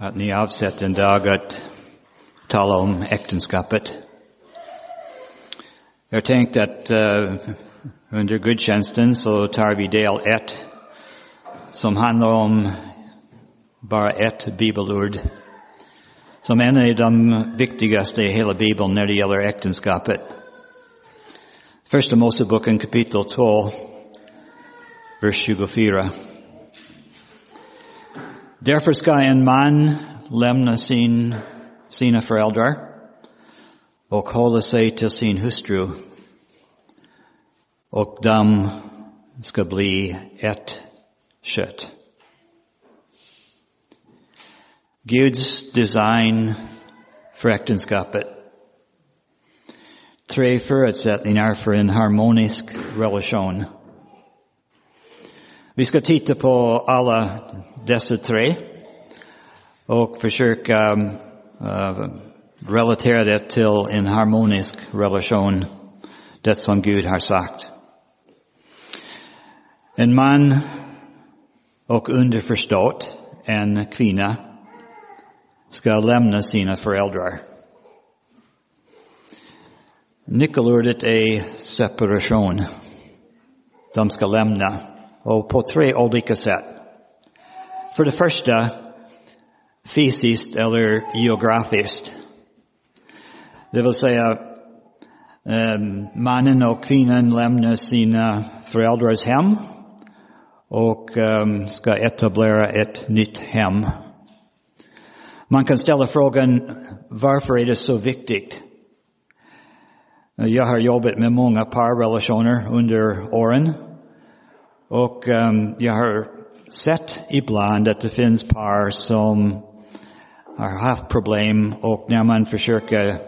att ni avsätter en dag att tala om äktenskapet. Jag tänkte att uh, under gudstjänsten så tar vi del ett som handlar om bara ett bibelord som en av de viktigaste i hela bibeln när det gäller äktenskapet. Första Moseboken kapitel 2, vers 24. Därför ska en man lämna sin, sina föräldrar och hålla sig till sin hustru och de ska bli ett kött. Guds design för äktenskapet. Tre förutsättningar för en harmonisk relation. Vi ska titta på dessa tre och försöka um, uh, relatera det till en harmonisk relation, det som Gud har sagt. En man och underförstått en kvinna ska lämna sina föräldrar. Nyckelordet är separation. De ska lämna och på tre olika sätt. För det första, fysiskt eller geografiskt. Det vill säga, ehm, mannen och kvinnan lämnar sina föräldrars hem och ehm, ska etablera ett nytt hem. Man kan ställa frågan, varför är det så viktigt? Jag har jobbat med många parrelationer under åren och ehm, jag har sett ibland att det finns par som har haft problem och när man försöker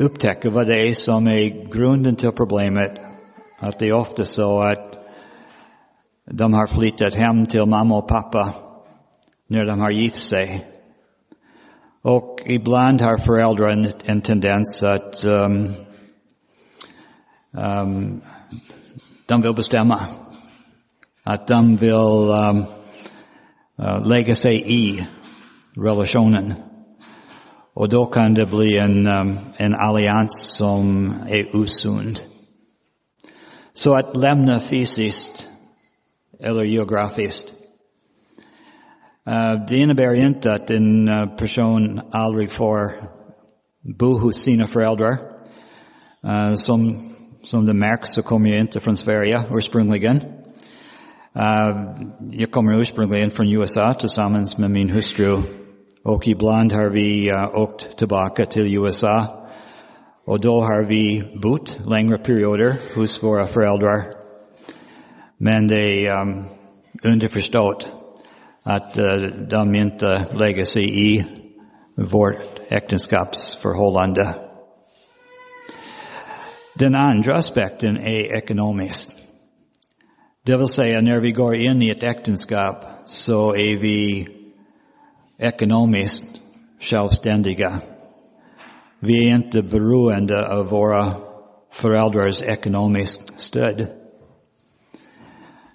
upptäcka vad det är som är grunden till problemet, att det är ofta så att de har flyttat hem till mamma och pappa när de har gift sig. Och ibland har föräldrar en, en tendens att um, um, de vill bestämma. Att de vill um, uh, sig i relationen. Och bli en, um, en allians som är osund. Så att lämna eller geografiskt. Uh, innebär inte att en uh, person aldrig får bo hos sina föräldrar. Uh, som som det märks så kommer jag inte från Sverige. Jag kommer ursprungligen från USA tillsammans med min hustru. Och ibland har vi åkt tillbaka till USA. Och då har vi bott längre perioder hos våra föräldrar. Men det är um, underförstått att uh, de inte lägger sig i vårt äktenskapsförhållande. Den andra aspekten är ekonomisk. Det vill säga när vi går in i ett äktenskap så är vi ekonomiskt självständiga. Vi är inte beroende av våra föräldrars ekonomiskt stöd.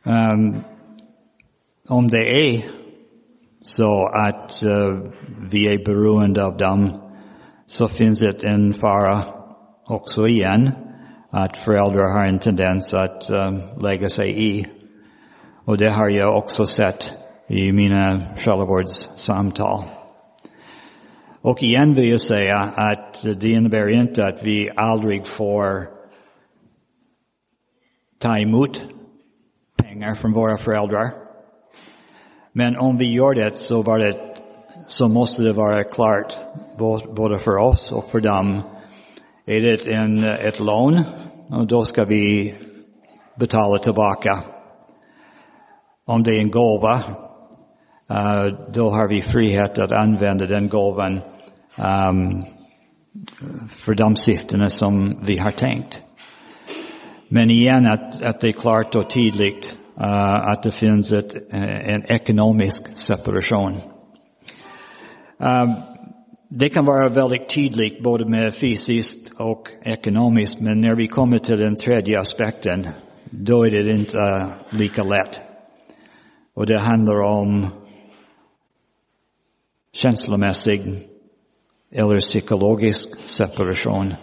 Um, om det är så att uh, vi är beroende av dem så finns det en fara också igen att föräldrar har en tendens att um, lägga sig i. Och det har jag också sett i mina själavårdssamtal. Och igen vill jag säga att det innebär inte att vi aldrig får ta emot pengar från våra föräldrar. Men om vi gör det så, var det, så måste det vara klart både för oss och för dem är det en, ett lån och då ska vi betala tillbaka. Om det är en gåva, eh, då har vi frihet att använda den gåvan ehm, för de syftena som vi har tänkt. Men igen att, att det är klart och tydligt uh, att det finns ett, eh, en ekonomisk separation. Um, det kan vara väldigt tydligt både med fysiskt och ekonomiskt men när vi kommer till den tredje aspekten då är det inte uh, lika lätt. Och det handlar om känslomässig eller psykologisk separation.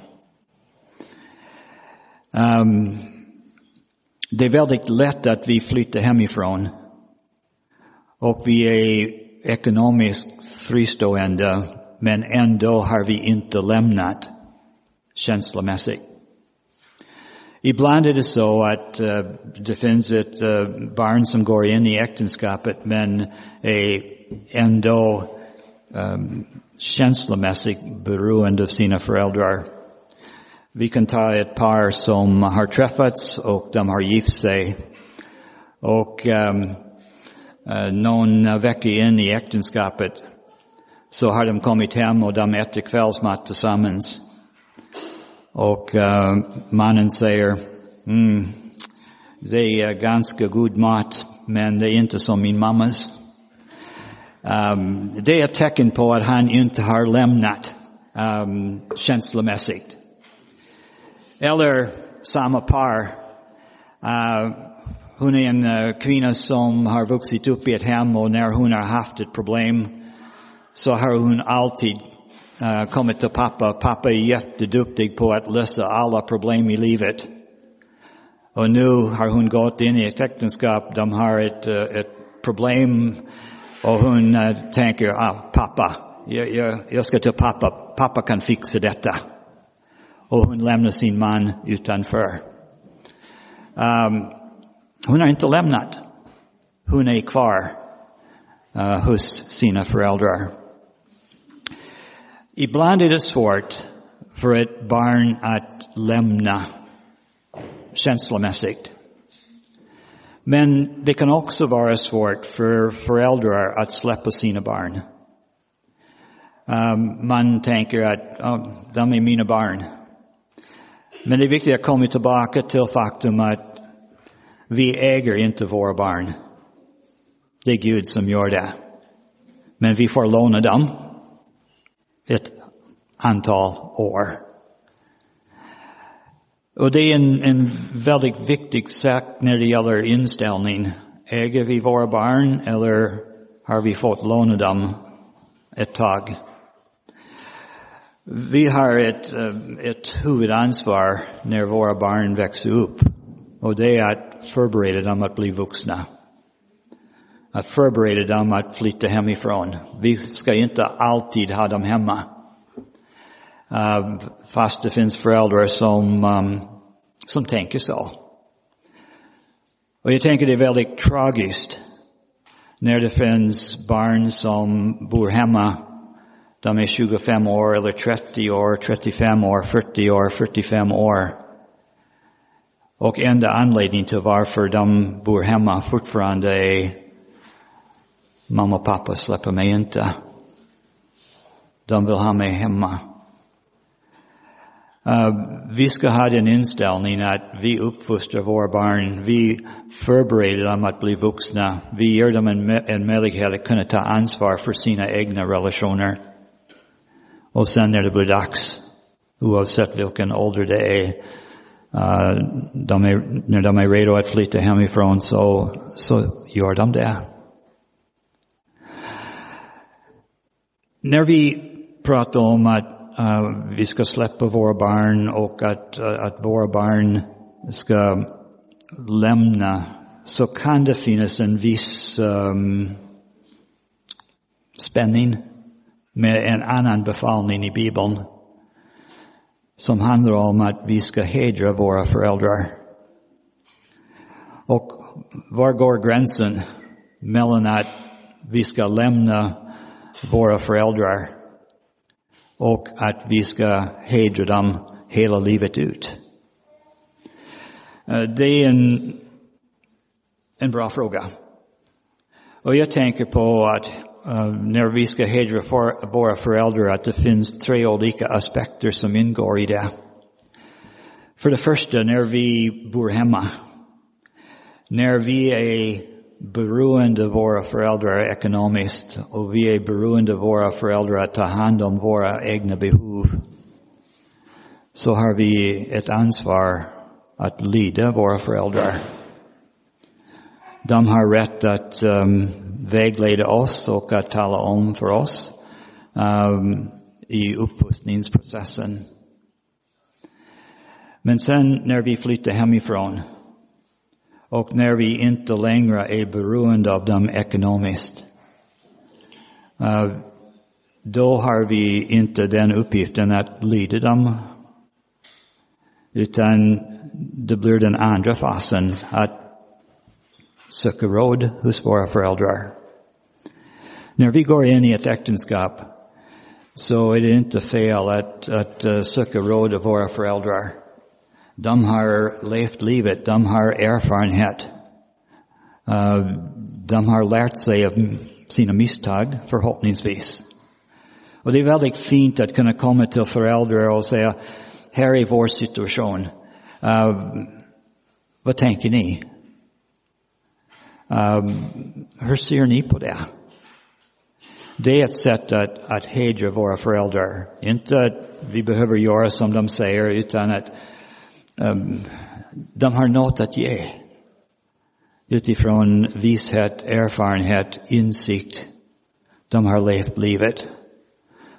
Um, det är väldigt lätt att vi flyttar hemifrån och vi är ekonomiskt fristående men ändå har vi inte lämnat känslomässigt. Ibland är det så att uh, det finns uh, barn som går in i äktenskapet men är ändå um, känslomässigt beroende av sina föräldrar. Vi kan ta ett par som har träffats och de har gift sig. Och um, uh, in i äktenskapet så har de kommit hem och de äter kvällsmat tillsammans. Och uh, mannen säger, mm, det är ganska god mat, men det är inte som min mammas. Um, det är ett tecken på att han inte har lämnat um, känslomässigt. Eller samma par. Uh, hon är en uh, kvinna som har vuxit upp i ett hem och när hon har haft ett problem så har hon alltid uh, kommit till pappa. Pappa är jätteduktig på att lösa alla problem i livet. Och nu har hon gått in i ett äktenskap. De har ett, uh, ett problem och hon uh, tänker, ah, pappa, jag, jag, jag ska till pappa. Pappa kan fixa detta. Och hon lämnar sin man utanför. Um, hon har inte lämnat. Hon är kvar uh, hos sina föräldrar. Ibland är det svårt för ett barn att lämna känslomässigt. Men det kan också vara svårt för föräldrar att släppa sina barn. Um, man tänker att oh, de är mina barn. Men det är viktigt att komma tillbaka till faktum att vi äger inte våra barn. Det är som. Men vi får dem ett antal år. Och det är en, en väldigt viktig sak när det gäller inställning. Äger vi våra barn eller har vi fått låna dem ett tag? Vi har ett, eh, ett huvudansvar när våra barn växer upp och det är att förbereda dem att bli vuxna. Att förbereda dem att flytta hemifrån. Vi ska inte alltid ha dem hemma. Uh, fast det finns föräldrar som, um, som tänker så. Och jag tänker det är väldigt tragiskt när det finns barn som bor hemma. De är 25 år eller 30 år, 35 år, 40 år, 45 år. Och enda anledningen till varför de bor hemma fortfarande är mamma och pappa släpper mig inte. De vill ha mig hemma. Uh, vi ska ha den inställningen att vi uppfostrar våra barn, vi förbereder dem att bli vuxna, vi ger dem en, en möjlighet att kunna ta ansvar för sina egna relationer. Och sen när det blir dags, oavsett vilken ålder det är, uh, de är när de är redo att flytta hemifrån så, så gör de det. När vi pratar om att uh, vi ska släppa våra barn och att, uh, att våra barn ska lämna så kan det finnas en viss um, spänning med en annan befallning i Bibeln som handlar om att vi ska hedra våra föräldrar. Och var går gränsen mellan att vi ska lämna våra föräldrar och att vi ska hedra dem hela livet ut? Eh, det är en, en bra fråga. Och jag tänker på att eh, när vi ska hedra för, våra föräldrar att det finns tre olika aspekter som ingår i det. För det första, när vi bor hemma. När vi är beroende av våra föräldrar ekonomiskt och vi är beroende av våra föräldrar att ta hand om våra egna behov så har vi ett ansvar att lyda våra föräldrar. De har rätt att um, vägleda oss och att tala om för oss um, i uppfostringsprocessen. Men sen när vi flyttar hemifrån och när vi inte längre är beroende av dem ekonomiskt, eh, då har vi inte den uppgiften att lyda dem. Utan det blir den andra fasen, att söka råd hos våra föräldrar. När vi går in i ett äktenskap så är det inte fel att, att eh, söka råd av våra föräldrar. De har levt livet, de har erfarenhet. Uh, de har lärt sig av sina misstag, förhoppningsvis. Och det är väldigt fint att kunna komma till föräldrar och säga, här är vår situation. Uh, vad tänker ni? Um, hur ser ni på det? Det är ett sätt att, att hedra våra föräldrar. Inte att vi behöver göra som de säger utan att Ehm, de har något att ge. Utifrån vishet, erfarenhet, insikt. De har levt livet.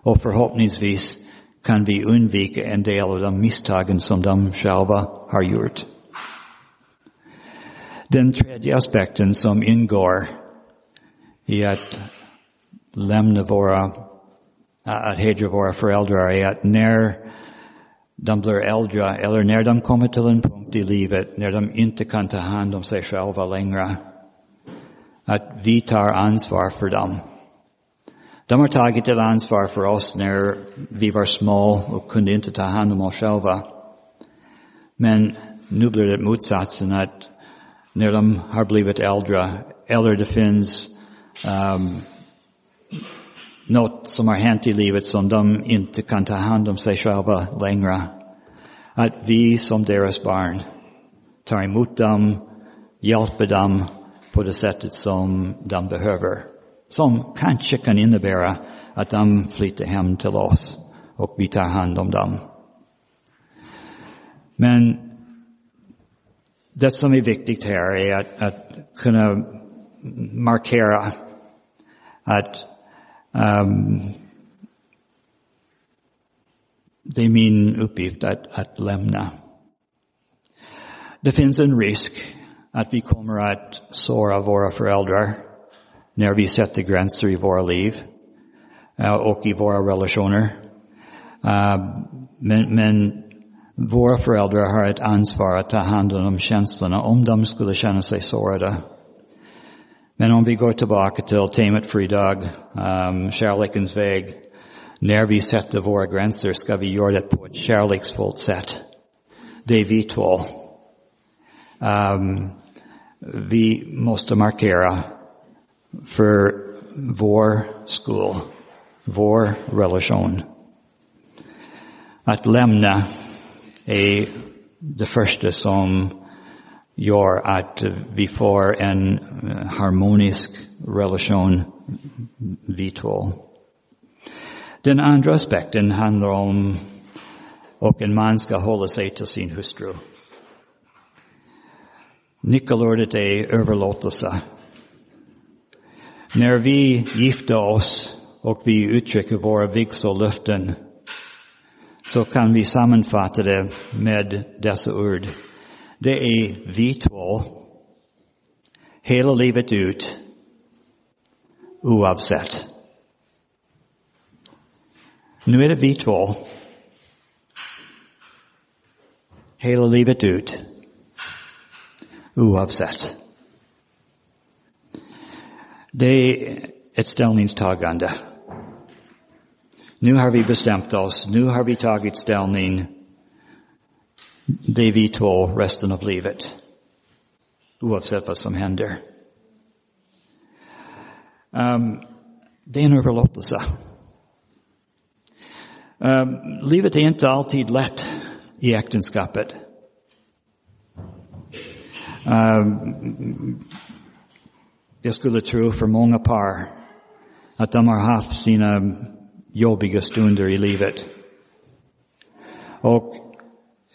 Och förhoppningsvis kan vi undvika en del av de misstagen som de själva har gjort. Den tredje aspekten som ingår i att lämna våra, att hedra våra föräldrar är att när de blir äldre eller när de kommer till en punkt i livet när de inte kan ta hand om sig själva längre, att vi tar ansvar för dem. De har tagit ett ansvar för oss när vi var små och kunde inte ta hand om oss själva. Men nu blir det motsatsen att när de har blivit äldre, eller det finns um, något som har hänt i livet som de inte kan ta hand om sig själva längre. Att vi som deras barn tar emot dem, hjälper dem på det sättet som de behöver. Som kanske kan innebära att de flyttar hem till oss och vi tar hand om dem. Men det som är viktigt här är att, att kunna markera att um, det är min uppgift att, att lämna. Det finns en risk att vi kommer att såra våra föräldrar när vi sätter gränser i våra liv eh, och i våra relationer. Ehm, men, men våra föräldrar har ett ansvar att ta hand om känslorna om de skulle känna sig sårade. Men om vi går tillbaka till temat för idag, um, kärlekens väg. När vi sätter våra gränser ska vi göra det på ett kärleksfullt sätt. Det är vi två. Um, vi markera för vår skull, vår relation. Att lämna är det första som gör att vi får en harmonisk relation vi två. Den andra aspekten handlar om och en man ska hålla sig till sin hustru. Nyckelordet är överlåtelse. När vi gifter oss och vi uttrycker våra vigsellöften så kan vi sammanfatta det med dessa ord. Det är vi två, hela livet ut, oavsett. Nu är det vi två, hela livet ut, oavsett. Det er är ett ställningstagande. Nu har vi bestämt oss, nu har vi tagit ställning. Det vi två resten av livet. Oavsett vad som händer. Um, det är en överlåtelse. Um, livet är inte alltid lätt i äktenskapet. Um, jag skulle tro för många par att de har haft sina jobbiga stunder i livet. Och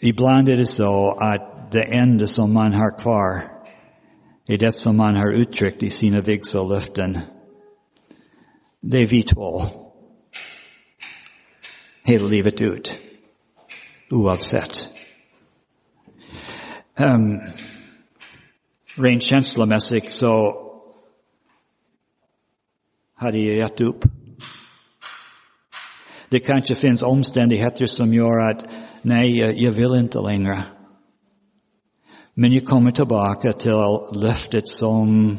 ibland är det så att det enda som man har kvar är det som man har uttryckt i sina vigsellöften. Det är vi två. Hela livet ut. Oavsett. Um, rent känslomässigt så hade jag gett upp. Det kanske finns omständigheter som gör att nej, jag vill inte längre. Men jag kommer tillbaka till löftet som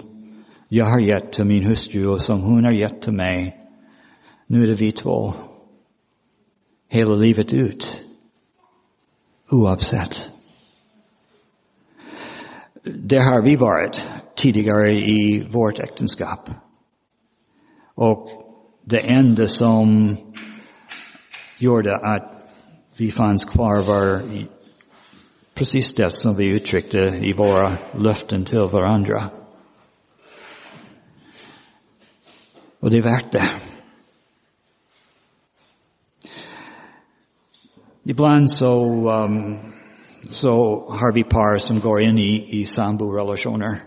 jag har gett till min hustru och som hon har gett till mig. Nu är det vi två. Hela livet ut. Oavsett. Det har vi varit tidigare i vårt äktenskap. Och det enda som gjorde att vi fanns kvar var precis det som vi uttryckte i våra till varandra. Och det är värt det. Ibland så, um, så har vi par som går in i, i sambo-relationer.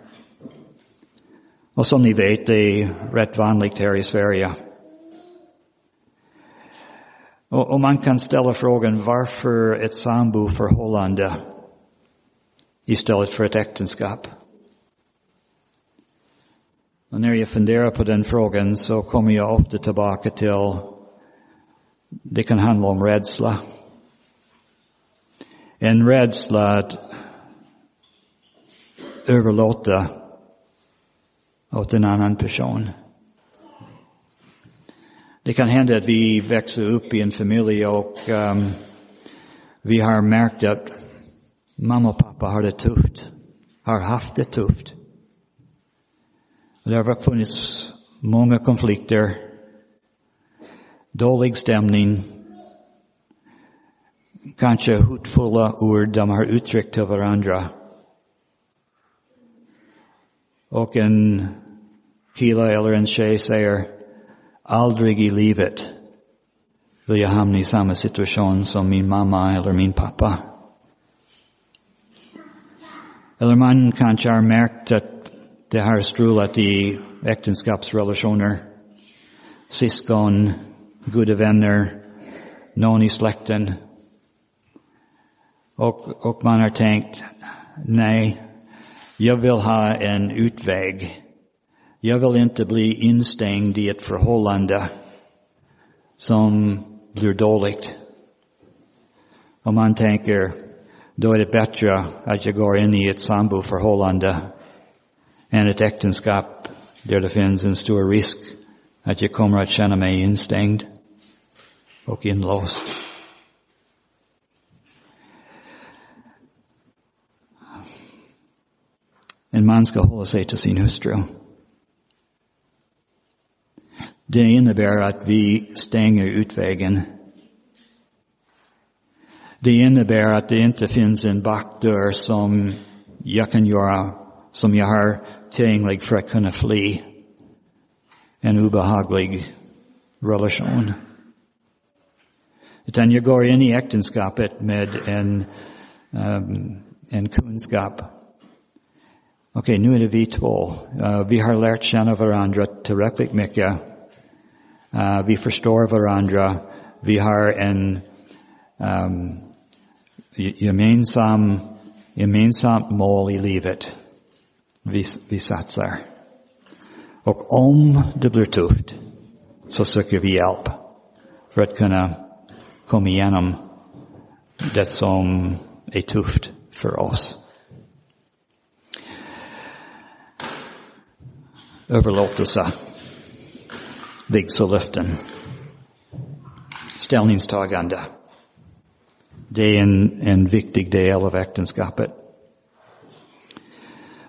Och som ni vet, det är rätt vanligt här i Sverige. Och, och man kan ställa frågan varför ett samboförhållande istället för ett äktenskap? Och när jag funderar på den frågan så kommer jag ofta tillbaka till det kan handla om rädsla. En rädsla att överlåta åt en annan person. Det kan hända att vi växer upp i en familj och um, vi har märkt att mamma och pappa har det tufft, har haft det tufft. Det har funnits många konflikter, dålig stämning, kanske hotfulla ord de har uttryckt till varandra. Och en kille eller en tjej säger, aldrig i livet vill jag hamna i samma situation som min mamma eller min pappa. Eller man kanske har märkt att det har strulat i äktenskapsrelationer. Syskon, goda vänner, någon i släkten. Och, och man har tänkt, nej, jag vill ha en utväg. Jag vill inte bli instängd i ett förhållande som blir dåligt. Och man tänker, då är det bättre att jag går in i ett samboförhållande än ett äktenskap där det finns en stor risk att jag kommer att känna mig instängd och inlåst. En man ska hålla sig till sin hustru. Det innebär att vi stänger utvägen. Det innebär att det inte finns en bakdörr som jag kan göra, som jag har tillgänglig för att kunna fly en obehaglig relation. Utan jag går in i äktenskapet med en, um, en kunskap Okej, okay, nu är det vi två. Uh, vi har lärt känna varandra tillräckligt mycket. Uh, vi förstår varandra. Vi har en um, gemensam, gemensamt mål i livet. Vi, vi. Och om det blir tufft så söker vi hjälp för att kunna komma igenom det som är tufft för oss. överlåtelse, vigselöften, ställningstagande. Det är en, en viktig del av äktenskapet.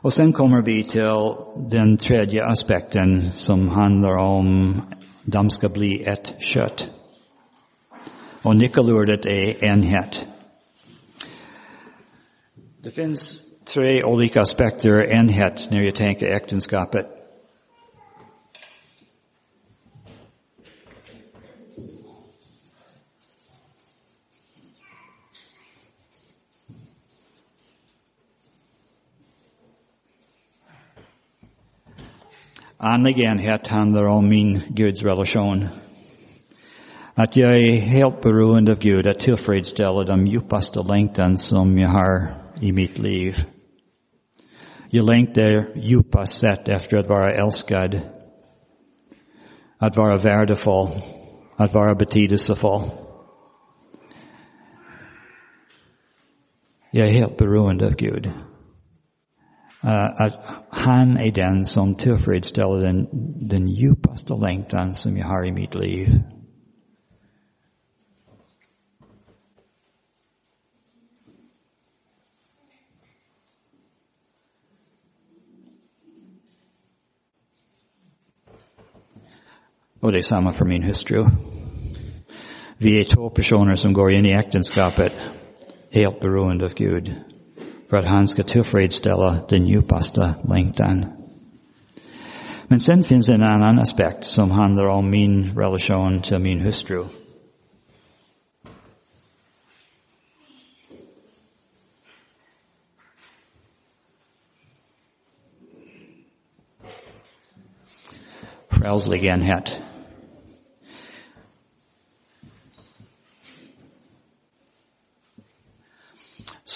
Och sen kommer vi till den tredje aspekten som handlar om de ska bli ett kött. Och nyckelordet är enhet. Det finns tre olika aspekter enhet när jag tänker äktenskapet. Andlig enhet handlar om min Guds relation. Att jag är helt beroende av Gud att tillfredsställa de djupaste längtan som jag har i mitt liv. Jag längtar djupast sett efter att vara älskad. Att vara värdefull. Att vara betydelsefull. Jag är helt beroende av Gud. Uh, att han är den som tillfredsställer den, den djupaste längtan som jag har i mitt liv. Och det är samma för min hustru. Vi är två personer som går in i äktenskapet helt beroende av Gud. För att han ska tillfredsställa den djupaste längtan. Men sen finns en annan aspekt som handlar om min relation till min hustru. Frälslig enhet.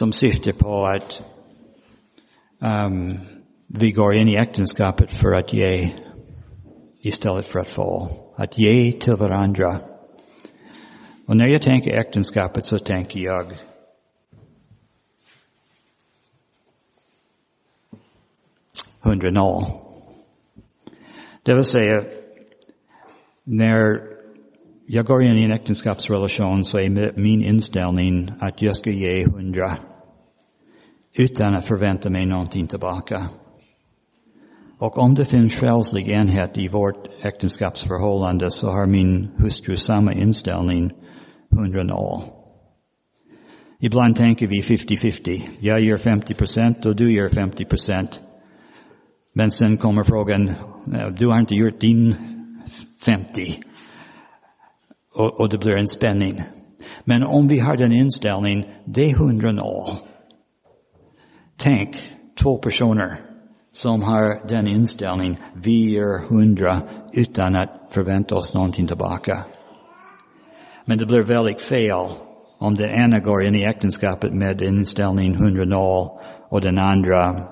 Som syftar på att um, vi går in i äktenskapet för att ge istället för att få. Att ge till varandra. Och när jag tänker äktenskapet så tänker jag hundra noll. Det vill säga, när jag går in i en äktenskapsrelation så är min inställning att jag ska ge hundra utan att förvänta mig någonting tillbaka. Och om det finns själslig enhet i vårt äktenskapsförhållande så har min hustru samma inställning, 100-0. Ibland tänker vi 50-50. Jag gör 50 procent och du gör 50 procent. Men sen kommer frågan, eh, du har inte gjort din 50 och, och det blir en spänning. Men om vi har den inställningen, det är hundra noll. Tänk två personer som har den inställningen, vi gör hundra utan att förvänta oss någonting tillbaka. Men det blir väldigt fel om den ena går in i äktenskapet med inställning 100 noll och den andra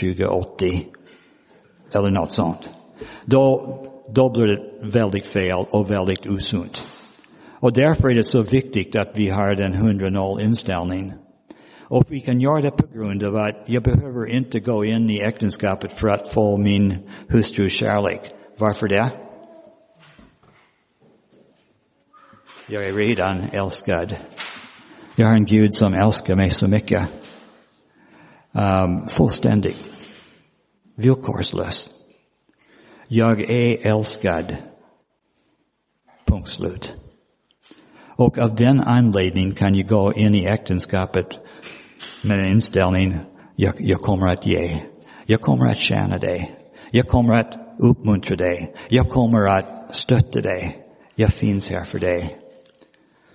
2080 eller något sånt. Då, då blir det väldigt fel och väldigt osunt. Och därför är det så viktigt att vi har den 100-0 inställningen Och vi kan göra det på grund av att jag behöver inte gå in i äktenskapet för att få min hustrus kärlek. Varför det? Jag är redan älskad. Jag har en Gud som älskar mig så mycket. Um, fullständigt. Villkorslöst. Jag är älskad. Punkt slut. Och av den anledningen kan jag gå in i äktenskapet med en inställning, jag, kommer att ge. Jag kommer att tjäna dig. Jag kommer att uppmuntra dig. Jag kommer att stötta dig. Jag finns här för dig.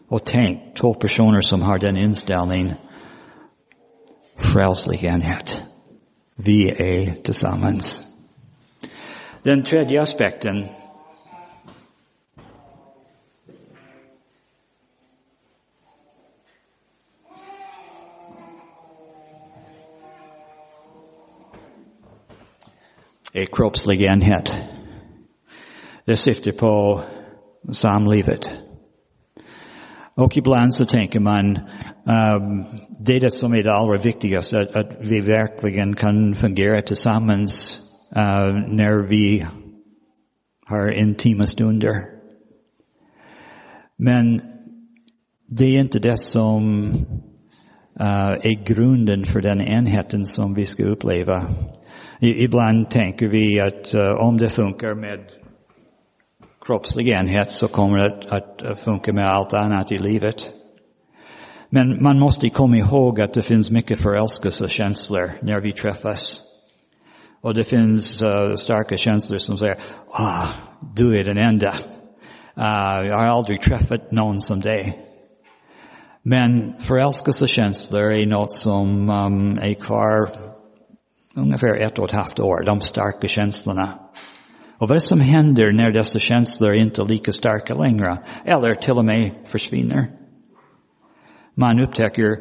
Och tänk, två personer som har den inställningen, frälslig enhet. Vi er är tillsammans. Den tredje aspekten är kroppslig enhet. Det syftar på samlivet. Och ibland så tänker man, um, det är det som är det allra viktigaste, att, att vi verkligen kan fungera tillsammans uh, när vi har intima stunder. Men det är inte det som uh, är grunden för den enheten som vi ska uppleva. Ibland tänker vi att uh, om det funkar med kroppslig enhet så kommer det att, att funka med allt annat i livet. Men man måste komma ihåg att det finns mycket förälskelsekänslor när vi träffas. Och det finns uh, starka känslor som säger, ah, du är den enda. Uh, jag har aldrig träffat någon som dig. Men förälskelsekänslor är något som um, är kvar ungefär ett och ett halvt år, de starka känslorna. Och vad som händer när dessa känslor inte är lika starka längre, eller till och med försvinner? Man upptäcker,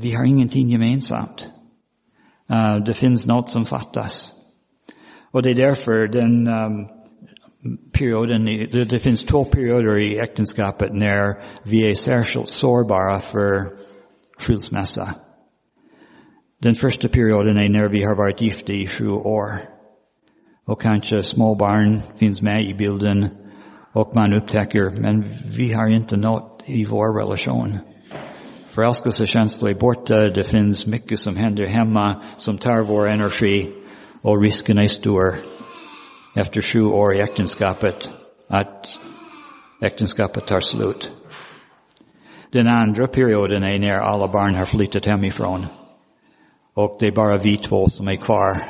vi har ingenting gemensamt. Uh, det finns något som fattas. Och det är därför den um, perioden, det, det finns två perioder i äktenskapet när vi är särskilt sårbara för skilsmässa. Den første perioden er når vi har vært gift i sju år. Og kanskje små barn finnes med i bilden, og man opptaker, men vi har ikke nått i vår relasjon. Forelskelseskjensler er borte, det finnes mye som hender hjemme, som tar vår energi, og risken er stor efter sju år i ekteskapet at ekteskapet tar slut. Den andre perioden er når alle barn har flyttet hjemmefra. Och det är bara vi två som är kvar.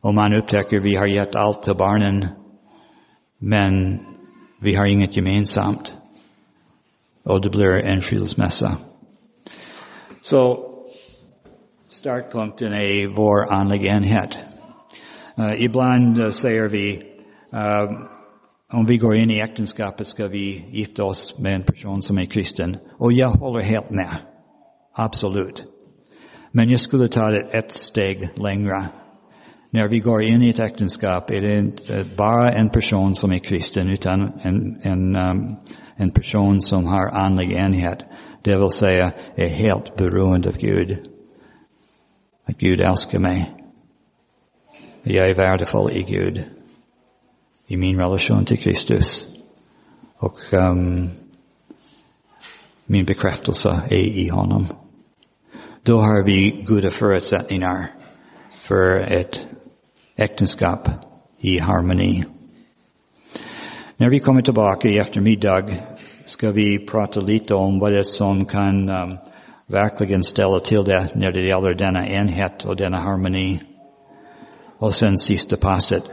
Och man upptäcker vi har gett allt till barnen men vi har inget gemensamt. Och det blir en skilsmässa. Så startpunkten är vår andliga enhet. Uh, ibland uh, säger vi uh, om vi går in i äktenskapet ska vi gifta oss med en person som är kristen. Och jag håller helt med. Absolut. Men jag skulle ta det ett steg längre. När vi går in i ett äktenskap är det inte bara en person som är kristen utan en, en, um, en person som har andlig enhet. Det vill säga är helt beroende av Gud. Att Gud älskar mig. Jag är värdefull i Gud. I min relation till Kristus. Och um, min bekräftelse är i honom. Då har vi goda förutsättningar för ett äktenskap i harmoni. När vi kommer tillbaka i eftermiddag ska vi prata lite om vad det är som kan um, verkligen ställa till det när det gäller denna enhet och denna harmoni. Och sen sista passet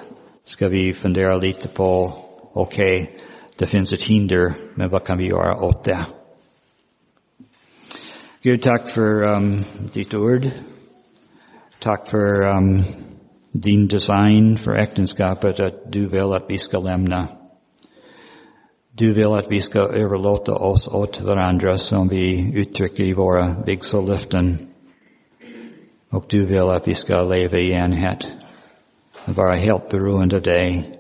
ska vi fundera lite på, okej, okay, det finns ett hinder, men vad kan vi göra åt det? Gud, tack för um, ditt ord. Tack för um, din design för äktenskapet, att du vill att vi ska lämna. Du vill att vi ska överlåta oss åt varandra som vi uttrycker i våra vigsellyften. Och du vill att vi ska leva i enhet. Vara helt beroende av dig.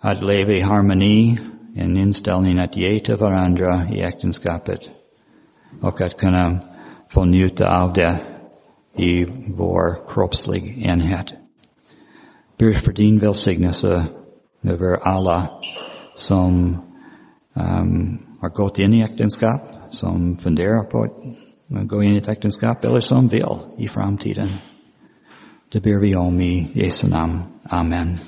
Att leva i harmoni, en inställning att ge till varandra i äktenskapet. Och att kunna få njuta av det i vår kroppslig enhet. Ber för din välsignelse över alla som um, har gått in i äktenskap, som funderar på att gå in i ett äktenskap eller som vill i framtiden. Det ber vi om i Jesu namn. Amen.